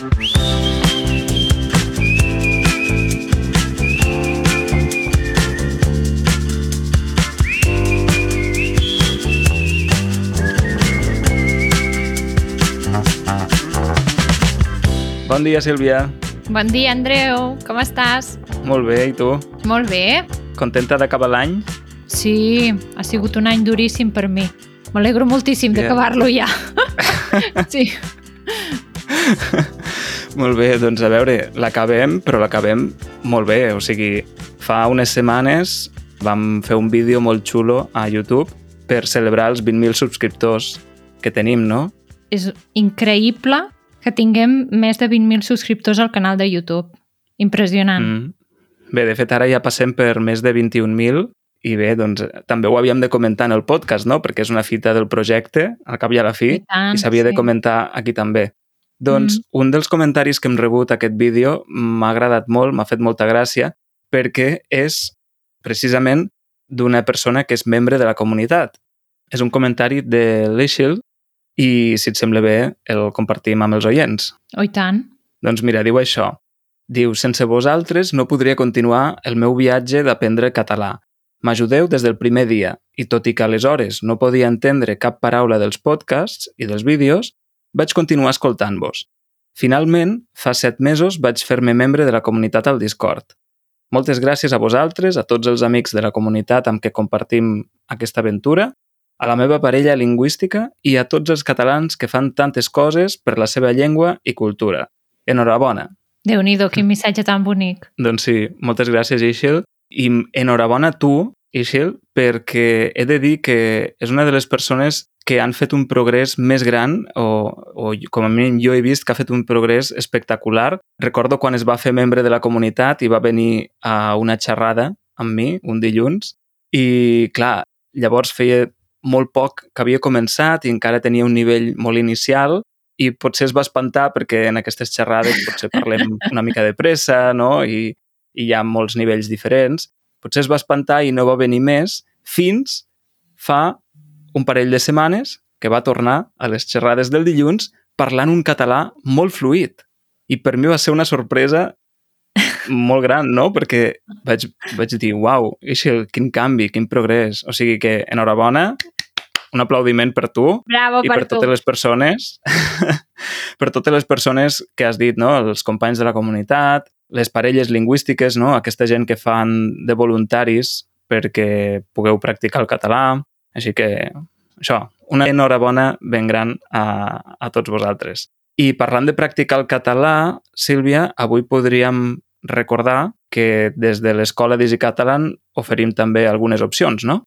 Bon dia, Sílvia. Bon dia, Andreu. Com estàs? Molt bé, i tu? Molt bé. Contenta d'acabar l'any? Sí, ha sigut un any duríssim per mi. M'alegro moltíssim d'acabar-lo ja. sí. Molt bé, doncs a veure, l'acabem, però l'acabem molt bé. O sigui, fa unes setmanes vam fer un vídeo molt xulo a YouTube per celebrar els 20.000 subscriptors que tenim, no? És increïble que tinguem més de 20.000 subscriptors al canal de YouTube. Impressionant. Mm. Bé, de fet, ara ja passem per més de 21.000 i bé, doncs també ho havíem de comentar en el podcast, no? Perquè és una fita del projecte, al cap i a la fi, I s'havia de sí. comentar aquí també. Doncs Mm. un dels comentaris que hem rebut a aquest vídeo m'ha agradat molt, m'ha fet molta gràcia, perquè és precisament d'una persona que és membre de la comunitat. És un comentari de l'Eixil i, si et sembla bé, el compartim amb els oients. Oh, tant. Doncs mira, diu això. Diu, sense vosaltres no podria continuar el meu viatge d'aprendre català. M'ajudeu des del primer dia i tot i que aleshores no podia entendre cap paraula dels podcasts i dels vídeos, vaig continuar escoltant-vos. Finalment, fa set mesos vaig fer-me membre de la comunitat al Discord. Moltes gràcies a vosaltres, a tots els amics de la comunitat amb què compartim aquesta aventura, a la meva parella lingüística i a tots els catalans que fan tantes coses per la seva llengua i cultura. Enhorabona. déu nhi quin missatge tan bonic. Doncs sí, moltes gràcies, Ixil. I enhorabona a tu, Ixil, perquè he de dir que és una de les persones que han fet un progrés més gran, o, o com a mínim jo he vist que ha fet un progrés espectacular. Recordo quan es va fer membre de la comunitat i va venir a una xerrada amb mi un dilluns i, clar, llavors feia molt poc que havia començat i encara tenia un nivell molt inicial i potser es va espantar perquè en aquestes xerrades potser parlem una mica de pressa no? I, i hi ha molts nivells diferents. Potser es va espantar i no va venir més fins fa un parell de setmanes que va tornar a les xerrades del dilluns parlant un català molt fluid. I per mi va ser una sorpresa molt gran, no? Perquè vaig, vaig dir, uau, quin canvi, quin progrés. O sigui que, enhorabona, un aplaudiment per tu Bravo i per, per tu. totes les persones per totes les persones que has dit, no? els companys de la comunitat, les parelles lingüístiques, no? aquesta gent que fan de voluntaris perquè pugueu practicar el català. Així que, això, una enhorabona ben gran a, a tots vosaltres. I parlant de practicar el català, Sílvia, avui podríem recordar que des de l'Escola d'Easy Catalan oferim també algunes opcions, no?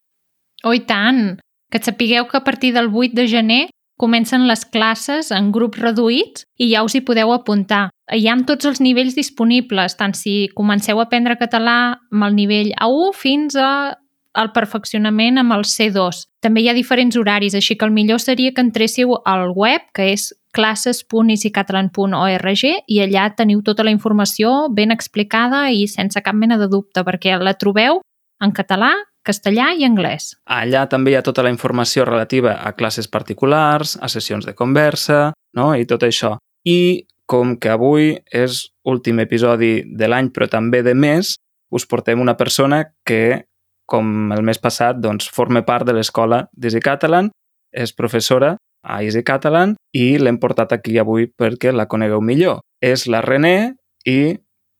Oh, i tant. Que sapigueu que a partir del 8 de gener comencen les classes en grups reduïts i ja us hi podeu apuntar. Hi ha tots els nivells disponibles, tant si comenceu a aprendre català amb el nivell A1 fins a al perfeccionament amb el C2. També hi ha diferents horaris, així que el millor seria que entréssiu al web, que és classes.easycatalan.org i allà teniu tota la informació ben explicada i sense cap mena de dubte, perquè la trobeu en català, castellà i anglès. Allà també hi ha tota la informació relativa a classes particulars, a sessions de conversa, no? i tot això. I com que avui és últim episodi de l'any, però també de mes, us portem una persona que, com el mes passat, doncs, forma part de l'escola d'Easy Catalan, és professora a Easy Catalan i l'hem portat aquí avui perquè la conegueu millor. És la René i...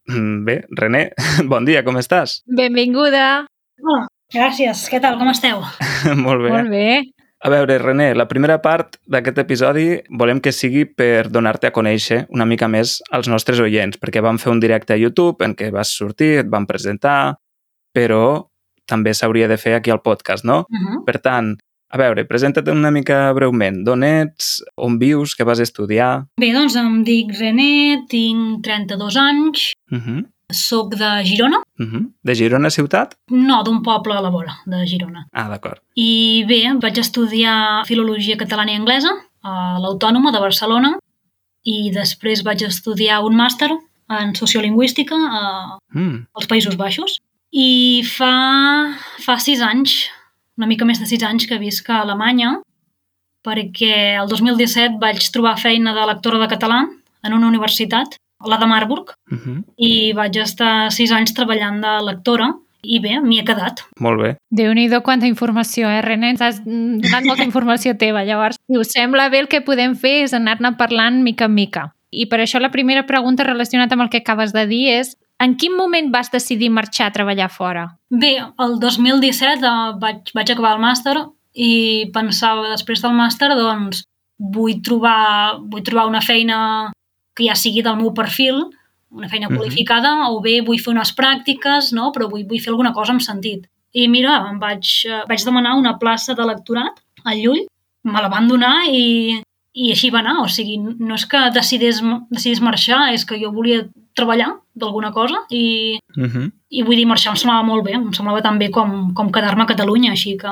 mm, Bé, René, bon dia, com estàs? Benvinguda! Hola, gràcies. Què tal? Com esteu? Molt bé. Molt bé. A veure, René, la primera part d'aquest episodi volem que sigui per donar-te a conèixer una mica més als nostres oients, perquè vam fer un directe a YouTube en què vas sortir, et vam presentar, però també s'hauria de fer aquí al podcast, no? Uh -huh. Per tant, a veure, presenta't una mica breument. D'on ets? On vius? Què vas estudiar? Bé, doncs em dic René, tinc 32 anys, Uh -huh. sóc de Girona, Uh -huh. De Girona ciutat? no d'un poble a la vora de Girona. Ah, d'acord. I bé, vaig estudiar Filologia Catalana i Anglesa a l'Autònoma de Barcelona i després vaig estudiar un màster en Sociolingüística a, Mm. als Països Baixos. I fa, fa sis anys, una mica més de sis anys que visc a Alemanya, perquè el 2017 vaig trobar feina de lectora de català en una universitat, la de Marburg, Uh -huh. i vaig estar sis anys treballant de lectora i bé, m'hi he quedat. Molt bé. Déu-n'hi-do quanta informació, eh, René? Ens has donat molta informació teva. Llavors, si us sembla bé, el que podem fer és anar-ne parlant mica en mica. I per això la primera pregunta relacionada amb el que acabes de dir és en quin moment vas decidir marxar a treballar fora? Bé, el 2017 eh, vaig, vaig acabar el màster i pensava després del màster, doncs, vull trobar, vull trobar una feina que ja sigui del meu perfil, una feina Mhm. qualificada, o bé vull fer unes pràctiques, no? però vull, vull fer alguna cosa amb sentit. I mira, em vaig, eh, vaig demanar una plaça de lectorat a Llull, me la van donar i, i així va anar. O sigui, no és que decidís, decidís marxar, és que jo volia treballar d'alguna cosa i, Uh -huh. i vull dir, marxar em semblava molt bé, em semblava tan bé com, com quedar-me a Catalunya, així que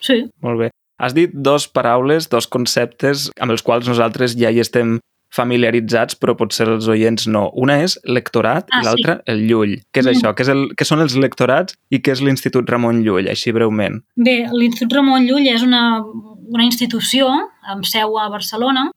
sí. Molt bé. Has dit dos paraules, dos conceptes amb els quals nosaltres ja hi estem familiaritzats, però potser els oients no. Una és lectorat Ah, i l'altra el Llull. Què és Mm. això? Què, és el, què són els lectorats i què és l'Institut Ramon Llull, així breument? Bé, l'Institut Ramon Llull és una, una institució amb seu a Barcelona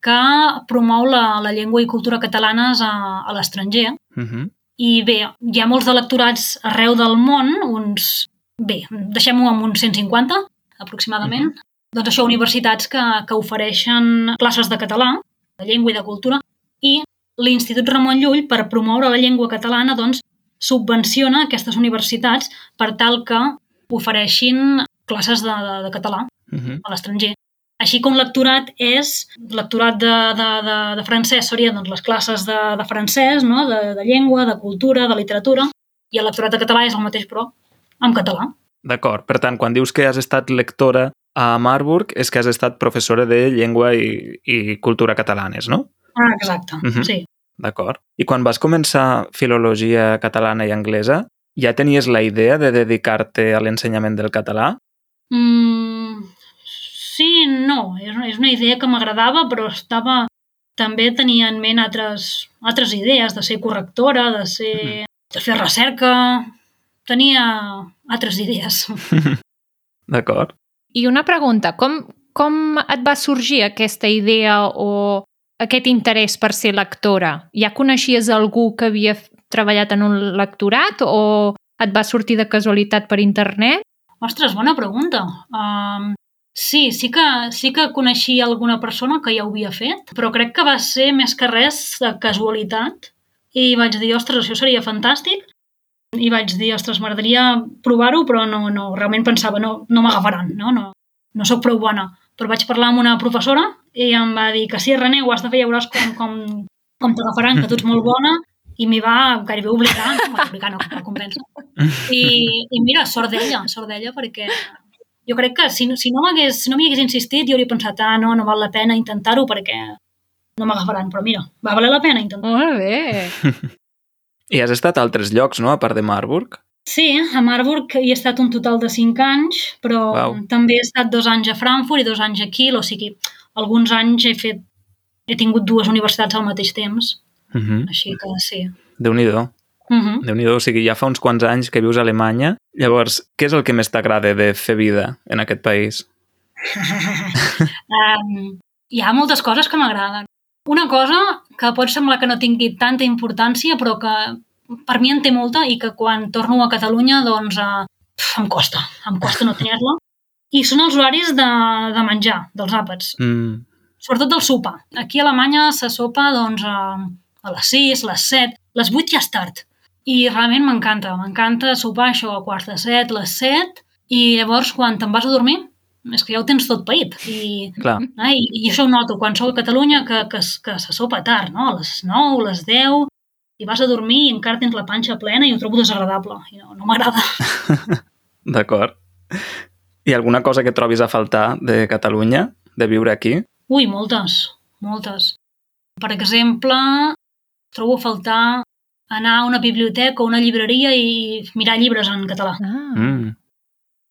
que promou la, la llengua i cultura catalanes a, a l'estranger. Uh -huh. I bé, hi ha molts de lectorats arreu del món, uns... Bé, deixem-ho amb uns 150, aproximadament. Doncs això, universitats que, que ofereixen classes de català, de llengua i de cultura, i l'Institut Ramon Llull, per promoure la llengua catalana, doncs, subvenciona aquestes universitats per tal que ofereixin classes de, de, de català Uh -huh. a l'estranger. Així com lectorat és, lectorat de, de, de, de francès serien doncs, les classes de, de francès, no? de, de llengua, de cultura, de literatura, i el lectorat de català és el mateix, però en català. D'acord. Per tant, quan dius que has estat lectora a Marburg, és que has estat professora de llengua i, i cultura catalanes, no? Ah, exacte, Mhm. sí. D'acord. I quan vas començar filologia catalana i anglesa, ja tenies la idea de dedicar-te a l'ensenyament del català? Mm, sí, no, és una, és una idea que m'agradava, però estava... També tenia en ment altres, altres idees, de ser correctora, de ser... de fer recerca... Tenia altres idees. D'acord. I una pregunta, com, com et va sorgir aquesta idea o aquest interès per ser lectora? Ja coneixies algú que havia treballat en un lectorat o et va sortir de casualitat per internet? Ostres, bona pregunta. Um, sí, sí que, sí que coneixia alguna persona que ja ho havia fet, però crec que va ser més que res de casualitat i vaig dir, ostres, això seria fantàstic i vaig dir, ostres, m'agradaria provar-ho, però no, no, realment pensava, no, no m'agafaran, no, no, no sóc prou bona. Però vaig parlar amb una professora i em va dir que sí, René, ho has de fer, ja veuràs com, com, com t'agafaran, que tu ets molt bona, i m'hi va gairebé obligar, no, obligar no, va convèncer. I, I mira, sort d'ella, sort d'ella, perquè jo crec que si, no- si no m'hagués si no m'hi hagués insistit, jo hauria pensat, ah, no, no val la pena intentar-ho perquè no m'agafaran, però mira, va valer la pena intentar. Molt bé. I has estat a altres llocs, no?, a part de Marburg? Sí, a Marburg hi he estat un total de 5 anys, però Uau. també he estat dos anys a Frankfurt i dos anys a Kiel, o sigui, alguns anys he fet he tingut dues universitats al mateix temps, Uh -huh. així que sí. Déu-n'hi-do. Uh -huh. Déu-n'hi-do, o sigui, ja fa uns quants anys que vius a Alemanya. Llavors, què és el que més t'agrada de fer vida en aquest país? um, hi ha moltes coses que m'agraden. Una cosa que pot semblar que no tingui tanta importància, però que per mi en té molta i que quan torno a Catalunya, doncs, uh, em costa, em costa no tenir-la. I són els horaris de, de menjar, dels àpats, Mm, sobretot del sopar. Aquí a Alemanya se sopa doncs, a, a les 6, les 7, les 8 ja és tard. I realment m'encanta, m'encanta sopar això a quarts de 7, les 7, i llavors quan te'n vas a dormir, és que ja ho tens tot paït. I, clar. Ah, i, I això ho noto quan sou a Catalunya, que, que, que se sopa tard, no? A les 9, a les 10, i vas a dormir i encara tens la panxa plena i ho trobo desagradable. I no, no m'agrada. D'acord. Ha alguna cosa que trobis a faltar de Catalunya, de viure aquí? Ui, moltes, moltes. Per exemple, trobo a faltar anar a una biblioteca o una llibreria i mirar llibres en català. Ah. Mm.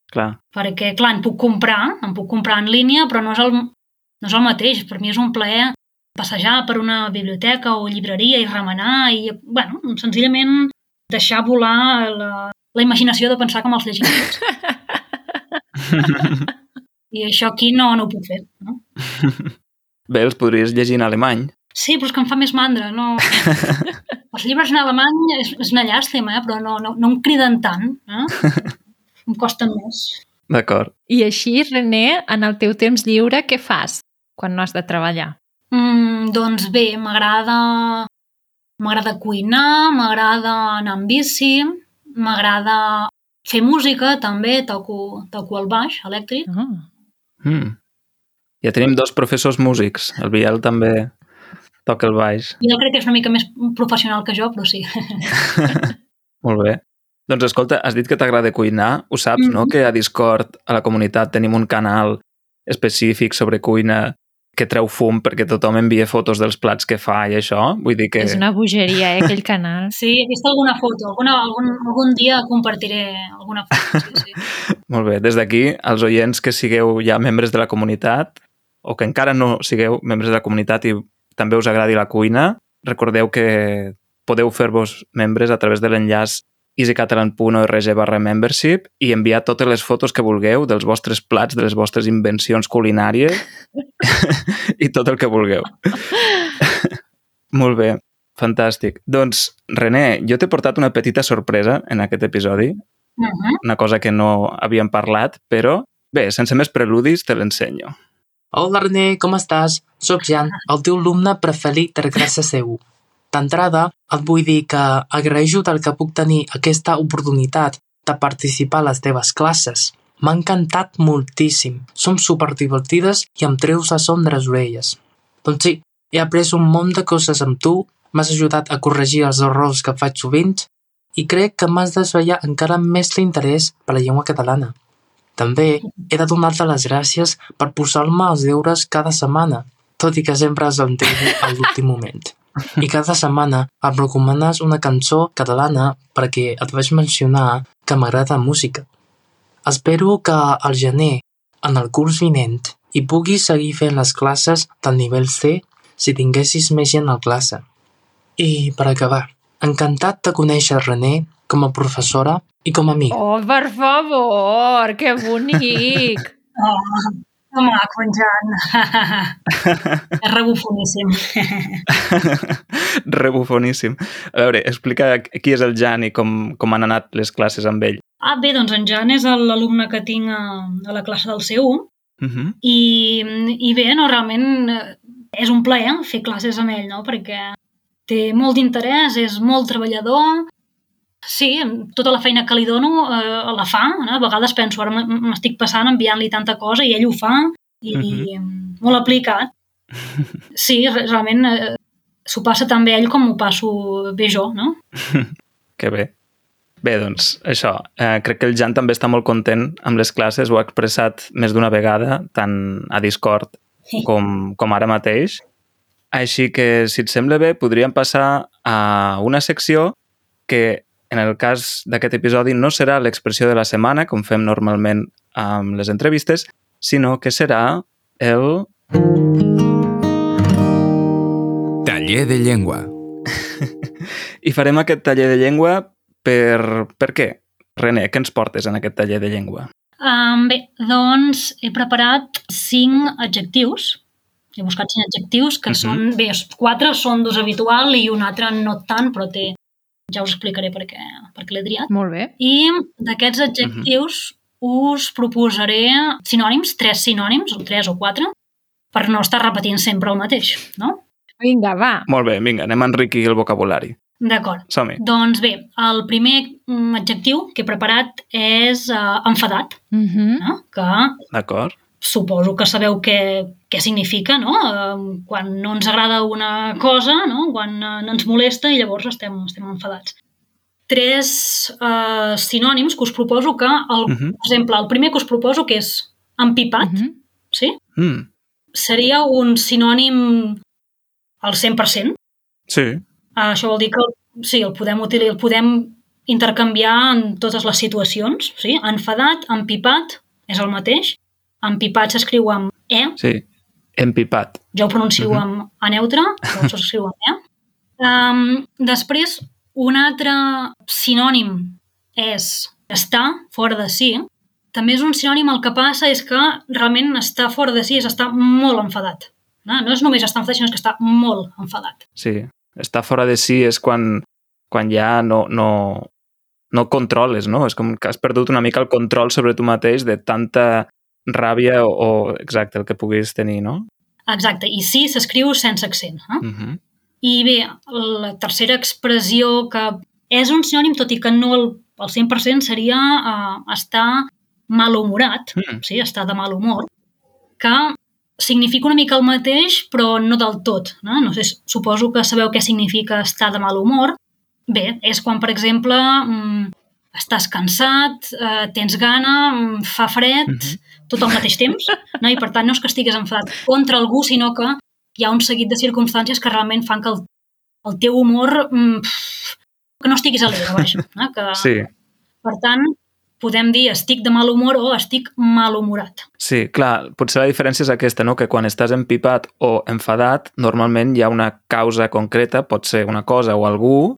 Clar. Perquè, clar, en puc comprar, en puc comprar en línia, però no és el, no és el mateix. Per mi és un plaer passejar per una biblioteca o llibreria i remenar i, bueno, senzillament deixar volar la, la imaginació de pensar que me'ls llegim tots. I això aquí no, no ho puc fer. No? Bé, els podries llegir en alemany. Sí, però és que em fa més mandra, no... Els llibres en alemany és, és una llàstima, eh? però no, no, no em criden tant. Eh? Em costen més. D'acord. I així, René, en el teu temps lliure, què fas quan no has de treballar? Mm, doncs bé, m'agrada m'agrada cuinar, m'agrada anar amb bici, m'agrada fer música també, toco, toco el baix elèctric. Ah. Mm. Ja tenim dos professors músics. El Biel també toca el baix. Jo crec que és una mica més professional que jo, però sí. Molt bé. Doncs escolta, has dit que t'agrada cuinar. Ho saps, mm -hmm. no? Que a Discord, a la comunitat, tenim un canal específic sobre cuina que treu fum perquè tothom envia fotos dels plats que fa i això. Vull dir que... És una bogeria, eh, aquell canal. Sí, he vist alguna foto. Alguna, algun, algun dia compartiré alguna foto. Sí, sí. Molt bé. Des d'aquí, als oients que sigueu ja membres de la comunitat o que encara no sigueu membres de la comunitat i també us agradi la cuina, recordeu que podeu fer-vos membres a través de l'enllaç easycatalan.org barra membership i enviar totes les fotos que vulgueu dels vostres plats, de les vostres invencions culinàries i tot el que vulgueu. Molt bé, fantàstic. Doncs, René, jo t'he portat una petita sorpresa en aquest episodi, Uh -huh. una cosa que no havíem parlat, però bé, sense més preludis te l'ensenyo. Hola René, com estàs? Soc Jan, el teu alumne preferit de classe seu. D'entrada, et vull dir que agraeixo del que puc tenir aquesta oportunitat de participar a les teves classes. M'ha encantat moltíssim. Som superdivertides i em treus a son de les orelles. Doncs sí, he après un munt de coses amb tu, m'has ajudat a corregir els errors que faig sovint i crec que m'has desvetllat encara més l'interès per la llengua catalana. També he de donar-te les gràcies per posar-me els deures cada setmana, tot i que sempre els entregui a l'últim moment. I cada setmana em recomanes una cançó catalana perquè et vaig mencionar que m'agrada la música. Espero que al gener, en el curs vinent, hi puguis seguir fent les classes del nivell C si tinguessis més gent a la classe. I, per acabar, encantat de conèixer René com a professora i com a amic. Oh, per favor, que bonic! Oh, que maco, en Jan. és rebufoníssim. Rebufoníssim. A veure, explica qui és el Jan i com, com han anat les classes amb ell. Ah, bé, doncs en Jan és l'alumne que tinc a, a la classe del C1 Uh -huh. i, i bé, no, realment eh, és un plaer fer classes amb ell, no? perquè té molt d'interès, és molt treballador, sí, tota la feina que li dono eh, la fa, no? a vegades penso, ara m'estic passant enviant-li tanta cosa i ell ho fa, i Mhm. molt aplicat. Sí, re- realment eh, s'ho passa tan bé ell com ho passo bé jo, no? Que bé. Bé, doncs, això. Eh, crec que el Jan també està molt content amb les classes, ho ha expressat més d'una vegada, tant a Discord com, com ara mateix. Així que, si et sembla bé, podríem passar a una secció que, en el cas d'aquest episodi, no serà l'expressió de la setmana, com fem normalment amb les entrevistes, sinó que serà el... Taller de llengua. I farem aquest taller de llengua per... Per què? René, què ens portes en aquest taller de llengua? Um, bé, doncs he preparat cinc adjectius. He buscat cinc adjectius que Mhm. són... Bé, quatre són d'ús habitual i un altre no tant, però té... Ja us explicaré per què, per què l'he triat. Molt bé. I d'aquests adjectius us proposaré sinònims, tres sinònims, o tres o quatre, per no estar repetint sempre el mateix, no? Vinga, va. Molt bé, vinga, anem a enriquir el vocabulari. D'acord. Som-hi. Doncs bé, el primer mm, adjectiu que he preparat és uh, enfadat, Uh -huh. no? que D'acord. Suposo que sabeu què, què significa, no? Quan no ens agrada una cosa, no? Quan eh, ens molesta i llavors estem, estem enfadats. Tres eh, sinònims que us proposo que, el, Mhm. per exemple, el primer que us proposo que és empipat, Uh -huh. sí? Mm, Seria un sinònim al 100%. sí, Eh, això vol dir que el, sí, el podem utilitzar, el podem intercanviar en totes les situacions, sí? Enfadat, empipat, és el mateix. Empipat s'escriu amb E, sí. Empipat. jo ho pronuncio Mhm. amb A neutre, però s'escriu amb E. Um, després, un altre sinònim és estar fora de si. També és un sinònim, el que passa és que realment estar fora de si és estar molt enfadat. No, no és només estar enfadat, sinó que està molt enfadat. Sí, estar fora de si és quan, quan ja no, no, no controles, no? És com que has perdut una mica el control sobre tu mateix de tanta ràbia o, o exacte, el que puguis tenir, no? Exacte, i sí s'escriu sense accent. Eh? Uh -huh. I bé, la tercera expressió que és un sinònim, tot i que no el, el 100% seria uh, estar malhumorat, Mm. sí, estar de mal humor, que significa una mica el mateix, però no del tot. No, no sé, suposo que sabeu què significa estar de mal humor. Bé, és quan, per exemple, mm, estàs cansat, eh, tens gana, mm, fa fred, Mhm. tot al mateix temps, no? i per tant no és que estigues enfadat contra algú, sinó que hi ha un seguit de circumstàncies que realment fan que el, el teu humor mm, que no estiguis alegre, vaja. No? Que, Sí, Per tant, podem dir estic de mal humor o estic malhumorat. sí, clar, potser la diferència és aquesta, no? que quan estàs empipat o enfadat, normalment hi ha una causa concreta, pot ser una cosa o algú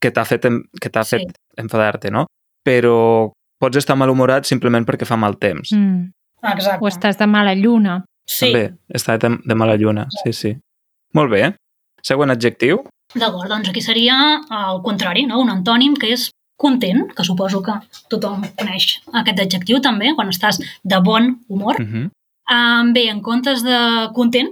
que t'ha fet, que t'ha Sí. fet enfadar-te, no? Però pots estar malhumorat simplement perquè fa mal temps. Mm. Exacte. O estàs de mala lluna. Sí, També, està de, de mala lluna, sí, sí. Molt bé. Següent adjectiu. d'acord, doncs aquí seria el contrari, no? un antònim que és content, que suposo que tothom coneix aquest adjectiu també, quan estàs de bon humor. Uh -huh. Um, bé, en comptes de content,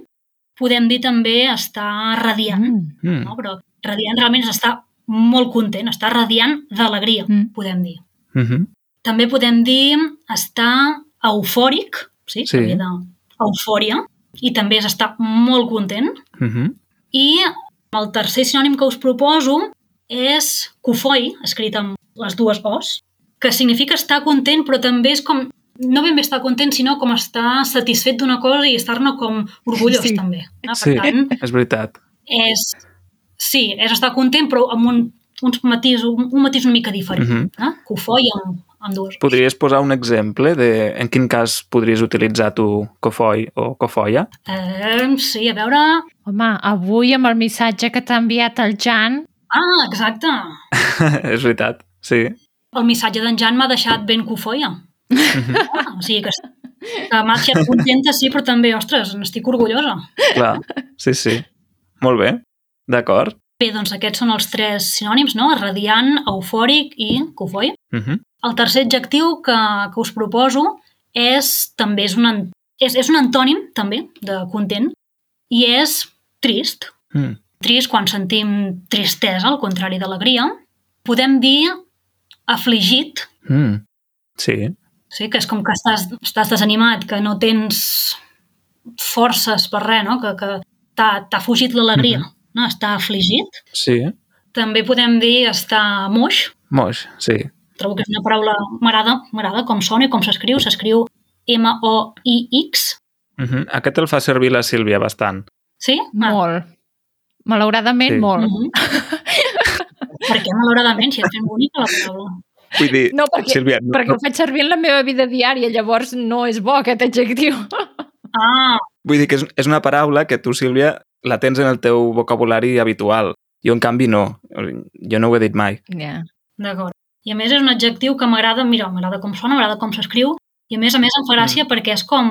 podem dir també estar radiant, Mm. Mm. no? però radiant realment és estar molt content, estar radiant d'alegria, Mm. podem dir. Uh -huh. També podem dir estar eufòric, sí, Sí. ve d'eufòria, i també és estar molt content. Uh -huh. I el tercer sinònim que us proposo és cofoi, escrit amb les dues O's, que significa estar content, però també és com, no ben bé estar content, sinó com estar satisfet d'una cosa i estar-ne com orgullós, Sí. també. No? Per Sí. tant, És veritat. és, sí, és estar content, però amb un, uns matís, un, un matís una mica diferent. Mhm. no? Cofoi amb, amb dues. Podries posar un exemple de en quin cas podries utilitzar tu cofoi o cofoia? Eh, sí, a veure... Home, avui amb el missatge que t'ha enviat el Jan, Ah, exacte. és veritat, sí. El missatge d'en Jan m'ha deixat ben cofoia. ah, o sigui que, que m'ha deixat contenta, sí, però també, ostres, n'estic orgullosa. Clar, sí, sí. Molt bé, d'acord. Bé, doncs aquests són els tres sinònims, no? Radiant, eufòric i cofoi. Uh -huh. El tercer adjectiu que, que us proposo és també és un, és, és un antònim, també, de content, i és trist. mm. Trist quan sentim tristesa, al contrari d'alegria. Podem dir afligit, Mm. Sí, Sí, que és com que estàs, estàs desanimat, que no tens forces per res, no? que, que t'ha fugit l'alegria, Mhm. No? està afligit. sí. També podem dir estar moix, Moix, sí. trobo que és una paraula... M'agrada, m'agrada com sona i com s'escriu. S'escriu M-O-I-X. Uh -huh. Aquest el fa servir la Sílvia bastant. Sí? molt. Malauradament, Sí. molt. Mhm. per què, malauradament, si és ben bonica la paraula? Vull dir, No, perquè, Sílvia, no, perquè no, ho faig servir en la meva vida diària, llavors no és bo aquest adjectiu. Ah, vull dir que és, és una paraula que tu, Sílvia, la tens en el teu vocabulari habitual. Jo, en canvi, no. Jo no ho he dit mai. Ja. d'acord. I a més és un adjectiu que m'agrada, mira, m'agrada com sona, m'agrada com s'escriu, i a més a més em fa gràcia perquè és com,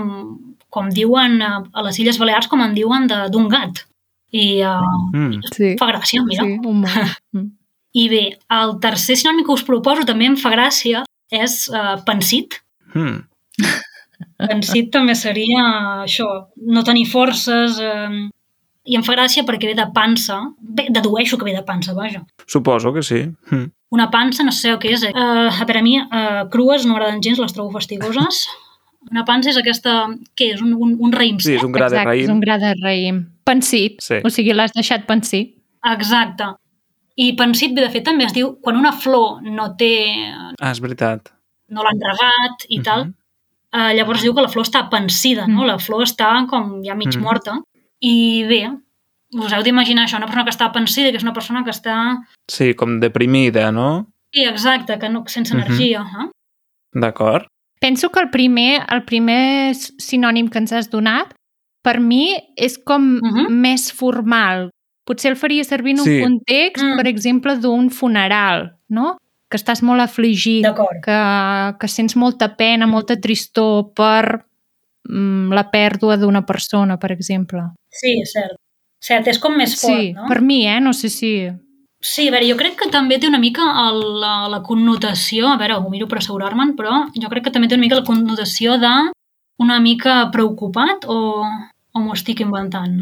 com diuen a, a les Illes Balears, com en diuen de- d'un gat. I uh, Mm. Sí. fa gràcia, mira. Sí, un. Mm. I bé, el tercer sinònim que us proposo també em fa gràcia és uh, pensit. Mm. Pensit també seria això, no tenir forces, eh, i em fa gràcia perquè ve de pansa, bé, dedueixo que ve de pansa, vaja. Suposo que sí. Mm. Una pansa, no sé què és. Eh, a veure, a mi eh, crues no m'agraden gens, les trobo fastigoses. Una pansa és aquesta... Què és? Un, un, un raïm Sí, és un gra de Exacte, és raïm. un gra de raïm. Pensit, Sí. o sigui, l'has deixat pensit. Exacte. I pensit, bé, de fet, també es diu quan una flor no té... Ah, és veritat. no l'han regat i tal, Mhm. eh, llavors diu que la flor està pensida, no? Mm. La flor està com ja mig Mhm. morta. I bé, us heu d'imaginar això, una persona que està pensida, que és una persona que està... Sí, com deprimida, no? Sí, exacte, que no, sense Mhm. energia. Eh? D'acord. Penso que el primer, el primer sinònim que ens has donat, per mi és com Mhm. més formal. Potser el faria servir en un Sí. context, Mm. per exemple, d'un funeral, no? Que estàs molt afligit, que, que sents molta pena, molta tristor per mm, la pèrdua d'una persona, per exemple. Sí, és cert. Cert, és com més fort, sí, no? per mi, eh? No sé si... Sí, a veure, jo crec que també té una mica el, la, la connotació, a veure, ho miro per assegurar-me'n, però jo crec que també té una mica la connotació de una mica preocupat o, o m'ho estic inventant?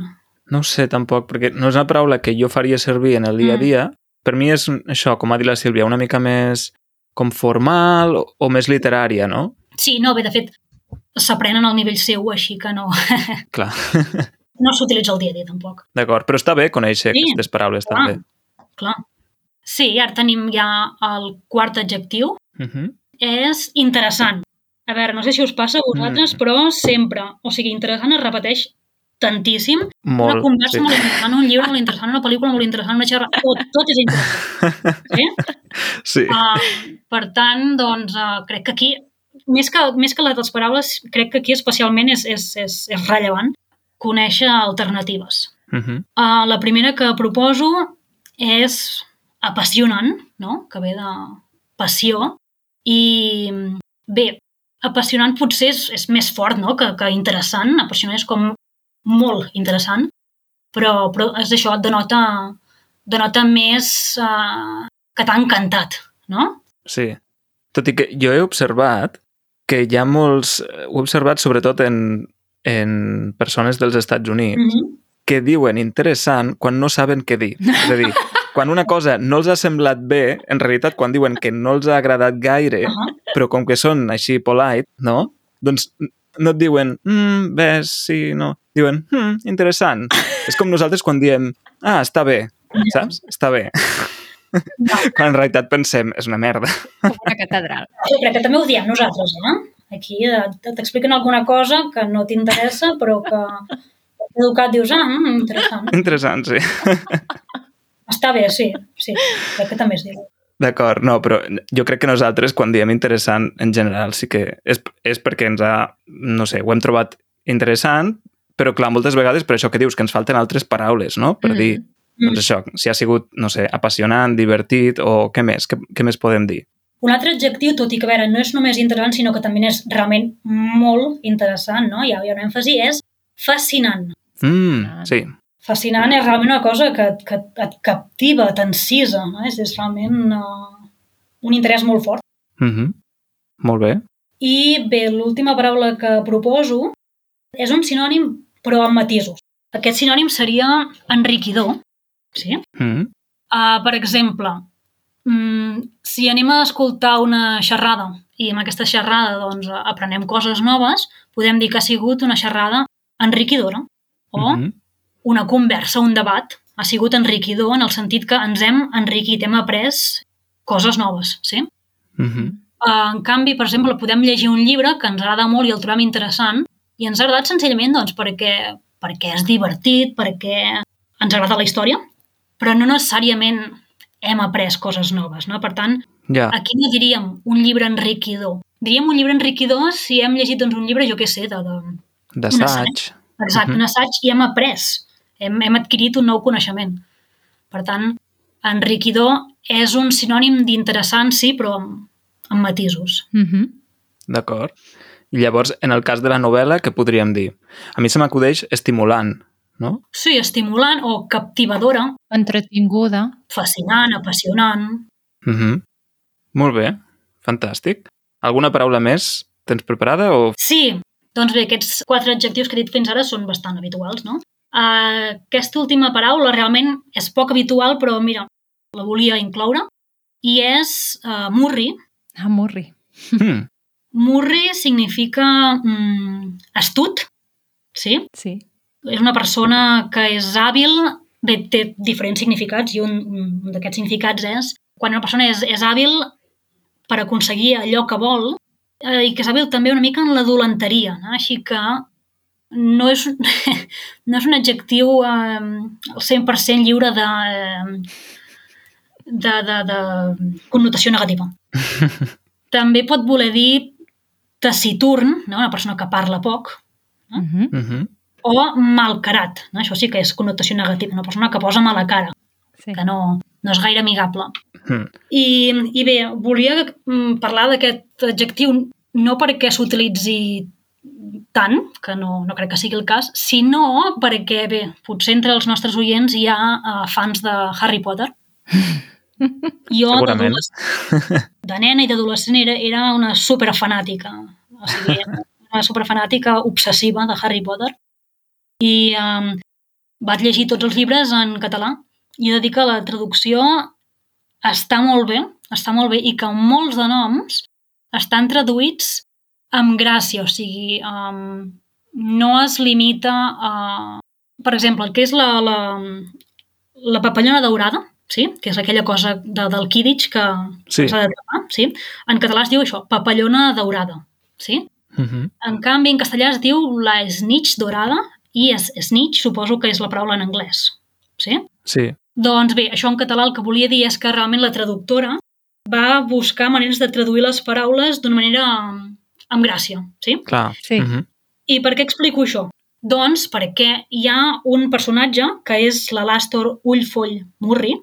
No ho sé tampoc, perquè no és una paraula que jo faria servir en el dia a Mm. dia. Per mi és això, com ha dit la Sílvia, una mica més com formal o, o més literària, no? Sí, no, bé, de fet, s'aprenen al nivell seu, així que no, Clar, no s'utilitza el dia a dia, tampoc. d'acord. Però està bé conèixer Sí, aquestes paraules clar. també. Clar. Sí, ara tenim ja el quart adjectiu, Uh -huh. és interessant. A veure, no sé si us passa a vosaltres, Mm. però sempre, o sigui, interessant es repeteix tantíssim. Molt, una conversa sí. molt interessant, un llibre molt interessant, una pel·lícula molt interessant, una xerrada... Tot, tot és interessant. Sí? Sí. Uh, per tant, doncs, uh, crec que aquí, més que, més que les paraules, crec que aquí especialment és, és, és, és rellevant conèixer alternatives. Uh -huh. Uh, la primera que proposo és apassionant, no? que ve de passió, i bé, apassionant potser és, és més fort no? que, que interessant, apassionant és com molt interessant, però, però és això, et denota, denota més uh, que t'ha encantat, no? Sí. Tot i que jo he observat que hi ha molts... Ho he observat sobretot en, en persones dels Estats Units Mm -hmm. que diuen interessant quan no saben què dir. És a dir, quan una cosa no els ha semblat bé, en realitat quan diuen que no els ha agradat gaire, uh -huh. però com que són així polite, no? Doncs no et diuen, mm, bé, sí, no. Diuen, mm, interessant. És com nosaltres quan diem, ah, està bé, saps? Està bé. quan en realitat pensem, és una merda. Com una catedral. Jo crec que també ho diem nosaltres, eh? Aquí eh, t'expliquen alguna cosa que no t'interessa, però que educat dius, ah, mm, interessant. Interessant, sí. Està bé, sí, sí, crec que també es diu. D'acord, no, però jo crec que nosaltres quan diem interessant en general sí que és, és perquè ens ha, no sé, ho hem trobat interessant, però clar, moltes vegades per això que dius, que ens falten altres paraules, no? Per Mm. dir, doncs això, si ha sigut, no sé, apassionant, divertit o què més, què, què més podem dir? Un altre adjectiu, tot i que a veure, no és només interessant, sinó que també és realment molt interessant, no? Hi ha, hi ha un èmfasi, és fascinant. Mm, sí, Fascinant és realment una cosa que, que et captiva, t'encisa, no? És, és realment uh, un interès molt fort. mm -hmm. molt bé. I bé, l'última paraula que proposo és un sinònim, però amb matisos. Aquest sinònim seria enriquidor, sí? Mm -hmm. Uh, per exemple, mm, si anem a escoltar una xerrada i amb aquesta xerrada doncs, aprenem coses noves, podem dir que ha sigut una xerrada enriquidora o Mm -hmm. una conversa, un debat, ha sigut enriquidor en el sentit que ens hem enriquit, hem après coses noves, sí? Mm -hmm. Uh, en canvi, per exemple, podem llegir un llibre que ens agrada molt i el trobem interessant i ens ha agradat senzillament doncs, perquè, perquè és divertit, perquè ens agrada la història, però no necessàriament hem après coses noves. No? Per tant, Ja, aquí no diríem un llibre enriquidor. Diríem un llibre enriquidor si hem llegit doncs, un llibre, jo què sé, de, de, d'assaig. exacte, Mhm. un assaig i hem après, hem, hem adquirit un nou coneixement. Per tant, enriquidor és un sinònim d'interessant, sí, però amb, amb matisos. Mm -hmm. D'acord. I llavors, en el cas de la novel·la, què podríem dir? A mi se m'acudeix estimulant, no? Sí, estimulant o captivadora, Entretinguda. fascinant, apassionant. Mm -hmm. Molt bé, fantàstic. Alguna paraula més tens preparada o... Sí, doncs bé, aquests quatre adjectius que he dit fins ara són bastant habituals, no? Uh, aquesta última paraula realment és poc habitual, però mira, la volia incloure, i és uh, murri. Ah, Murri. Mm. Murri significa mm, astut, sí? Sí. És una persona que és hàbil, bé, té diferents significats, i un, un d'aquests significats és quan una persona és, és hàbil per aconseguir allò que vol eh, i que és hàbil també una mica en la dolenteria, no? així que no és, no és un adjectiu eh, al 100% lliure de, de, de, de connotació negativa. també pot voler dir taciturn, no? una persona que parla poc, Mm -hmm. Mm -hmm. O malcarat. No? Això sí que és connotació negativa, una persona que posa mala cara, sí. que no, no és gaire amigable. Mm. I, i bé, volia mm, parlar d'aquest adjectiu no perquè s'utilitzi tant, que no, no crec que sigui el cas, sinó perquè, bé, potser entre els nostres oients hi ha uh, fans de Harry Potter. Jo, Segurament. d'adolescent- de nena i d'adolescent, era, era una superfanàtica. O sigui, una superfanàtica obsessiva de Harry Potter. I um, vaig llegir tots els llibres en català i he de dir que la traducció està molt bé, està molt bé, i que molts de noms estan traduïts amb gràcia, o sigui, um, no es limita a... Per exemple, el que és la, la, la papallona daurada, sí? que és aquella cosa de, del Quidditch que Sí. s'ha de tapar, sí? en català es diu això, papallona daurada. Sí? Uh -huh. En canvi, en castellà es diu la snitch dorada i es, snitch suposo que és la paraula en anglès. Sí? Sí, Doncs bé, això en català el que volia dir és que realment la traductora va buscar maneres de traduir les paraules d'una manera um, amb gràcia, sí? clar. Sí. Uh -huh. I per què explico això? Doncs perquè hi ha un personatge que és l'Alastor Ullfoll Murri,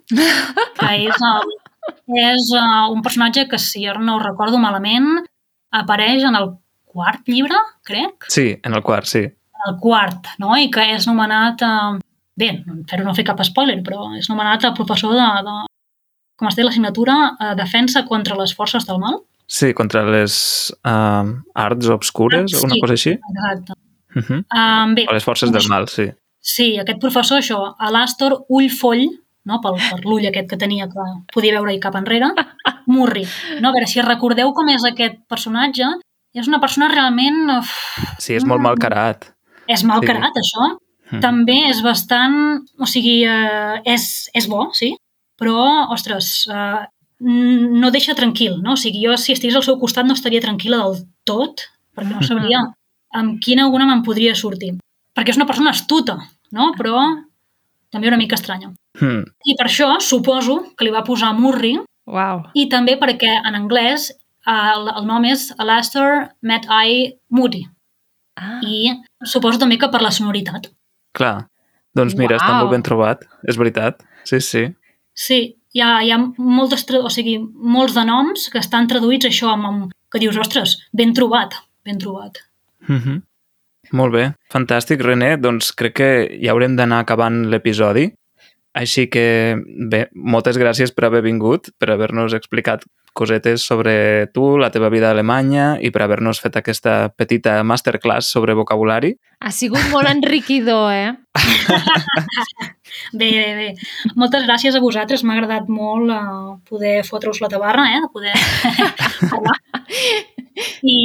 que és, uh, és uh, un personatge que, si ara no ho recordo malament, apareix en el quart llibre, crec, Sí, en el quart, sí. El quart, no? i que és nomenat, eh, bé, espero no fer cap spoiler, però és nomenat el professor de, de com es diu l'assignatura, eh, Defensa contra les forces del mal. Sí, contra les uh, arts obscures, Sí. una cosa així. Exacte. Uh -huh. Um, bé, O les forces del mal, sí. sí, aquest professor, això, Alastor Ullfoll, no? pel, per l'ull aquest que tenia que podia veure-hi cap enrere, Murri. No? A veure, si recordeu com és aquest personatge, és una persona realment... Uf, Sí, és molt mal carat. És mal Sí. carat, això. Mm. També és bastant... O sigui, eh, és, és bo, sí, però, ostres, eh, no deixa tranquil, no? O sigui, jo si estigués al seu costat no estaria tranquil·la del tot, perquè no sabria amb quina una me'n podria sortir. Perquè és una persona astuta, no? Però també una mica estranya. Hmm. I per això suposo que li va posar Murri Uau. i també perquè en anglès el, el nom és Alastair Mad Eye Moody Ah. i suposo també que per la sonoritat. Clar. Doncs mira, està Uau. molt ben trobat, és veritat. Sí, sí. Sí, hi ha, hi ha moltes, o sigui, molts de noms que estan traduïts això amb, amb que dius, ostres, ben trobat, ben trobat. Uh -huh. Molt bé, fantàstic, René. Doncs crec que ja haurem d'anar acabant l'episodi. Així que, bé, moltes gràcies per haver vingut, per haver-nos explicat cosetes sobre tu, la teva vida a Alemanya i per haver-nos fet aquesta petita masterclass sobre vocabulari. Ha sigut molt enriquidor, eh? Bé, bé, bé. Moltes gràcies a vosaltres, m'ha agradat molt uh, poder fotre-us la tabarra, eh, de poder parlar. I,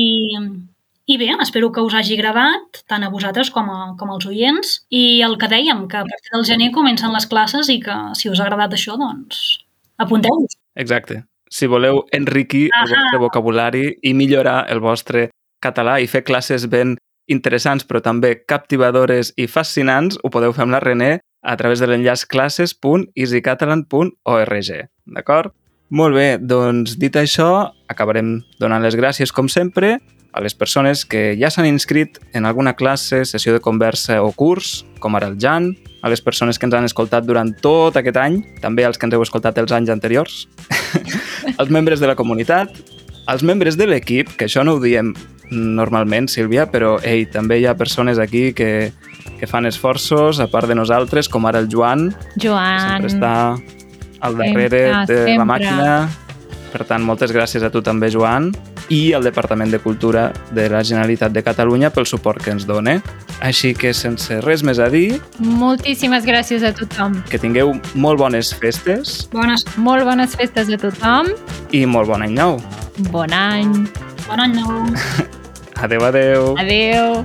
I bé, espero que us hagi agradat, tant a vosaltres com, a, com als oients. I el que dèiem, que a partir del gener comencen les classes i que si us ha agradat això, doncs apunteu-vos. Exacte. Si voleu enriquir el Ahà. vostre vocabulari i millorar el vostre català i fer classes ben interessants però també captivadores i fascinants, ho podeu fer amb la René a través de l'enllaç classes.easycatalan.org. D'acord? Molt bé, doncs dit això, acabarem donant les gràcies, com sempre, a les persones que ja s'han inscrit en alguna classe, sessió de conversa o curs, com ara el Jan, a les persones que ens han escoltat durant tot aquest any, també als que ens heu escoltat els anys anteriors, els membres de la comunitat, els membres de l'equip, que això no ho diem normalment, Sílvia, però ei, també hi ha persones aquí que, que fan esforços, a part de nosaltres, com ara el Joan, que Joan, sempre està al darrere Sempre, de la sempre. màquina. Per tant, moltes gràcies a tu també, Joan, i al Departament de Cultura de la Generalitat de Catalunya pel suport que ens dona. Així que, sense res més a dir, moltíssimes gràcies a tothom. que tingueu molt bones festes Bones, Molt bones festes a tothom. i molt bon any nou. Bon any. bon any nou. Adeu, adeu. Adeu.